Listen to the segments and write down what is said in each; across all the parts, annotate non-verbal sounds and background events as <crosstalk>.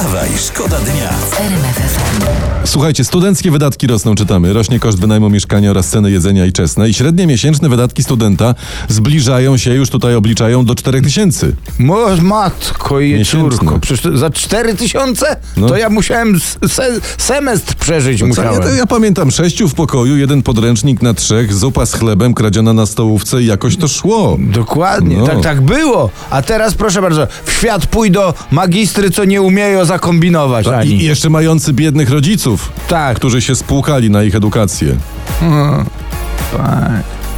Wstawaj, szkoda dnia. Słuchajcie, studenckie wydatki rosną, czytamy. Rośnie koszt wynajmu mieszkania oraz ceny jedzenia i czesne. I średnie miesięczne wydatki studenta zbliżają się, już tutaj obliczają, do 4000. Mo, matko i Miesięczne. córko, przecież to za 4 tysiące? No. To ja musiałem se, semestr przeżyć Co, ja, musiałem. to ja pamiętam, sześciu w pokoju, jeden podręcznik na trzech, zupa z chlebem kradziona na stołówce i jakoś to szło. Dokładnie, No. tak, tak było. A teraz proszę bardzo, w świat pójdą magistry, co nie umieją zakombinować I, ani. I jeszcze mający biednych rodziców, Tak. którzy się spłukali na ich edukację.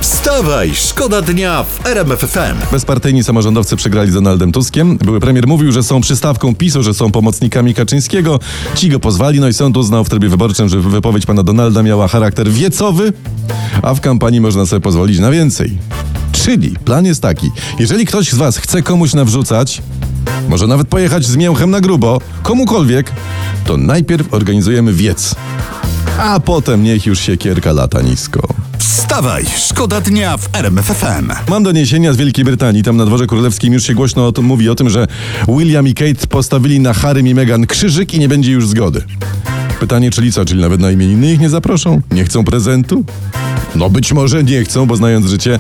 Wstawaj, szkoda dnia w RMF FM. Bezpartyjni samorządowcy przegrali z Donaldem Tuskiem. Były premier mówił, że są przystawką PiSu, że są pomocnikami Kaczyńskiego. Ci go pozwali, no i sąd uznał w trybie wyborczym, że wypowiedź pana Donalda miała charakter wiecowy, a w kampanii można sobie pozwolić na więcej. Czyli plan jest taki, jeżeli ktoś z was chce komuś nawrzucać, może nawet pojechać z mięchem na grubo, komukolwiek, to najpierw organizujemy wiec. A potem niech już się kierka lata nisko. Wstawaj, szkoda dnia w RMF FM. Mam doniesienia z Wielkiej Brytanii. Tam na dworze królewskim już się głośno o tym mówi o tym, że William i Kate postawili na Harrym i Meghan krzyżyk i nie będzie już zgody. Pytanie, czyli co? Czyli nawet na imieniny ich nie zaproszą? Nie chcą prezentu? No być może nie chcą, bo znając życie,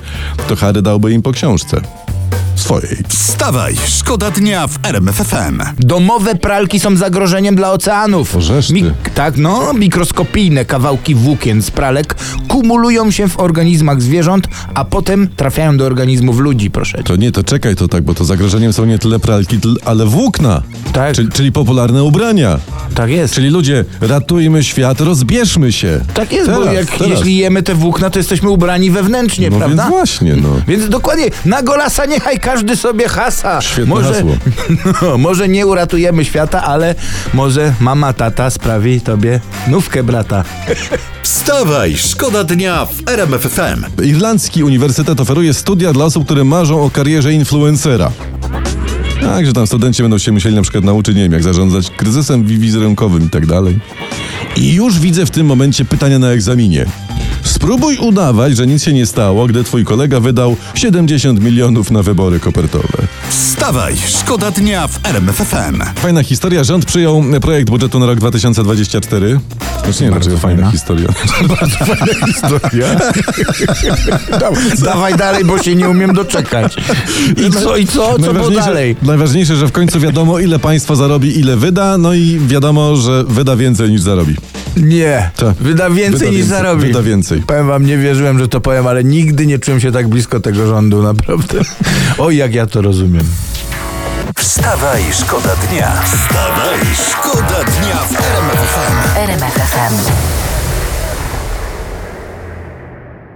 to Harry dałby im po książce. Swojej. Wstawaj, szkoda dnia w RMF FM. Domowe pralki są zagrożeniem dla oceanów. Ożesz ty. tak, no, mikroskopijne kawałki włókien z pralek kumulują się w organizmach zwierząt, a potem trafiają do organizmów ludzi, proszę. To nie, to czekaj to tak, bo to zagrożeniem są nie tyle pralki, ale włókna. Tak. Czyli, czyli popularne ubrania. Tak jest. Czyli ludzie, ratujmy świat, rozbierzmy się. Tak jest, bo Teraz, jak, teraz. jeśli jemy te włókna, to jesteśmy ubrani wewnętrznie, No prawda? więc właśnie, no. <laughs> Więc dokładnie, na golasa niechaj każdy sobie hasa. Świetne może, hasło. <laughs> No, może nie uratujemy świata, ale może mama, tata sprawi tobie nówkę, brata. Wstawaj, szkoda dnia w RMF FM. Irlandzki uniwersytet oferuje studia dla osób, które marzą o karierze influencera. Tak, że tam studenci będą się musieli na przykład nauczyć, nie wiem, jak zarządzać kryzysem wi- wizerunkowym i tak dalej. I już widzę w tym momencie pytania na egzaminie. Spróbuj udawać, że nic się nie stało, gdy twój kolega wydał 70 milionów na wybory kopertowe. Wstawaj, szkoda dnia w RMF FM. Fajna historia. Rząd przyjął projekt budżetu na rok 2024. Znaczy nie, dlaczego fajna fajna. historia. <laughs> <laughs> Dawaj dalej, bo się nie umiem doczekać. I co, i co? Co było Najważniejsze- dalej? Najważniejsze, że w końcu wiadomo, ile państwo zarobi, ile wyda, no i wiadomo, że wyda więcej niż zarobi. Nie. Tak. Wyda więcej Wyda niż więcej, zarobi. wyda więcej. Powiem wam, nie wierzyłem, że to powiem, ale nigdy nie czułem się tak blisko tego rządu, naprawdę. <laughs> Oj, jak ja to rozumiem. Wstawaj, szkoda dnia. Wstawaj, szkoda dnia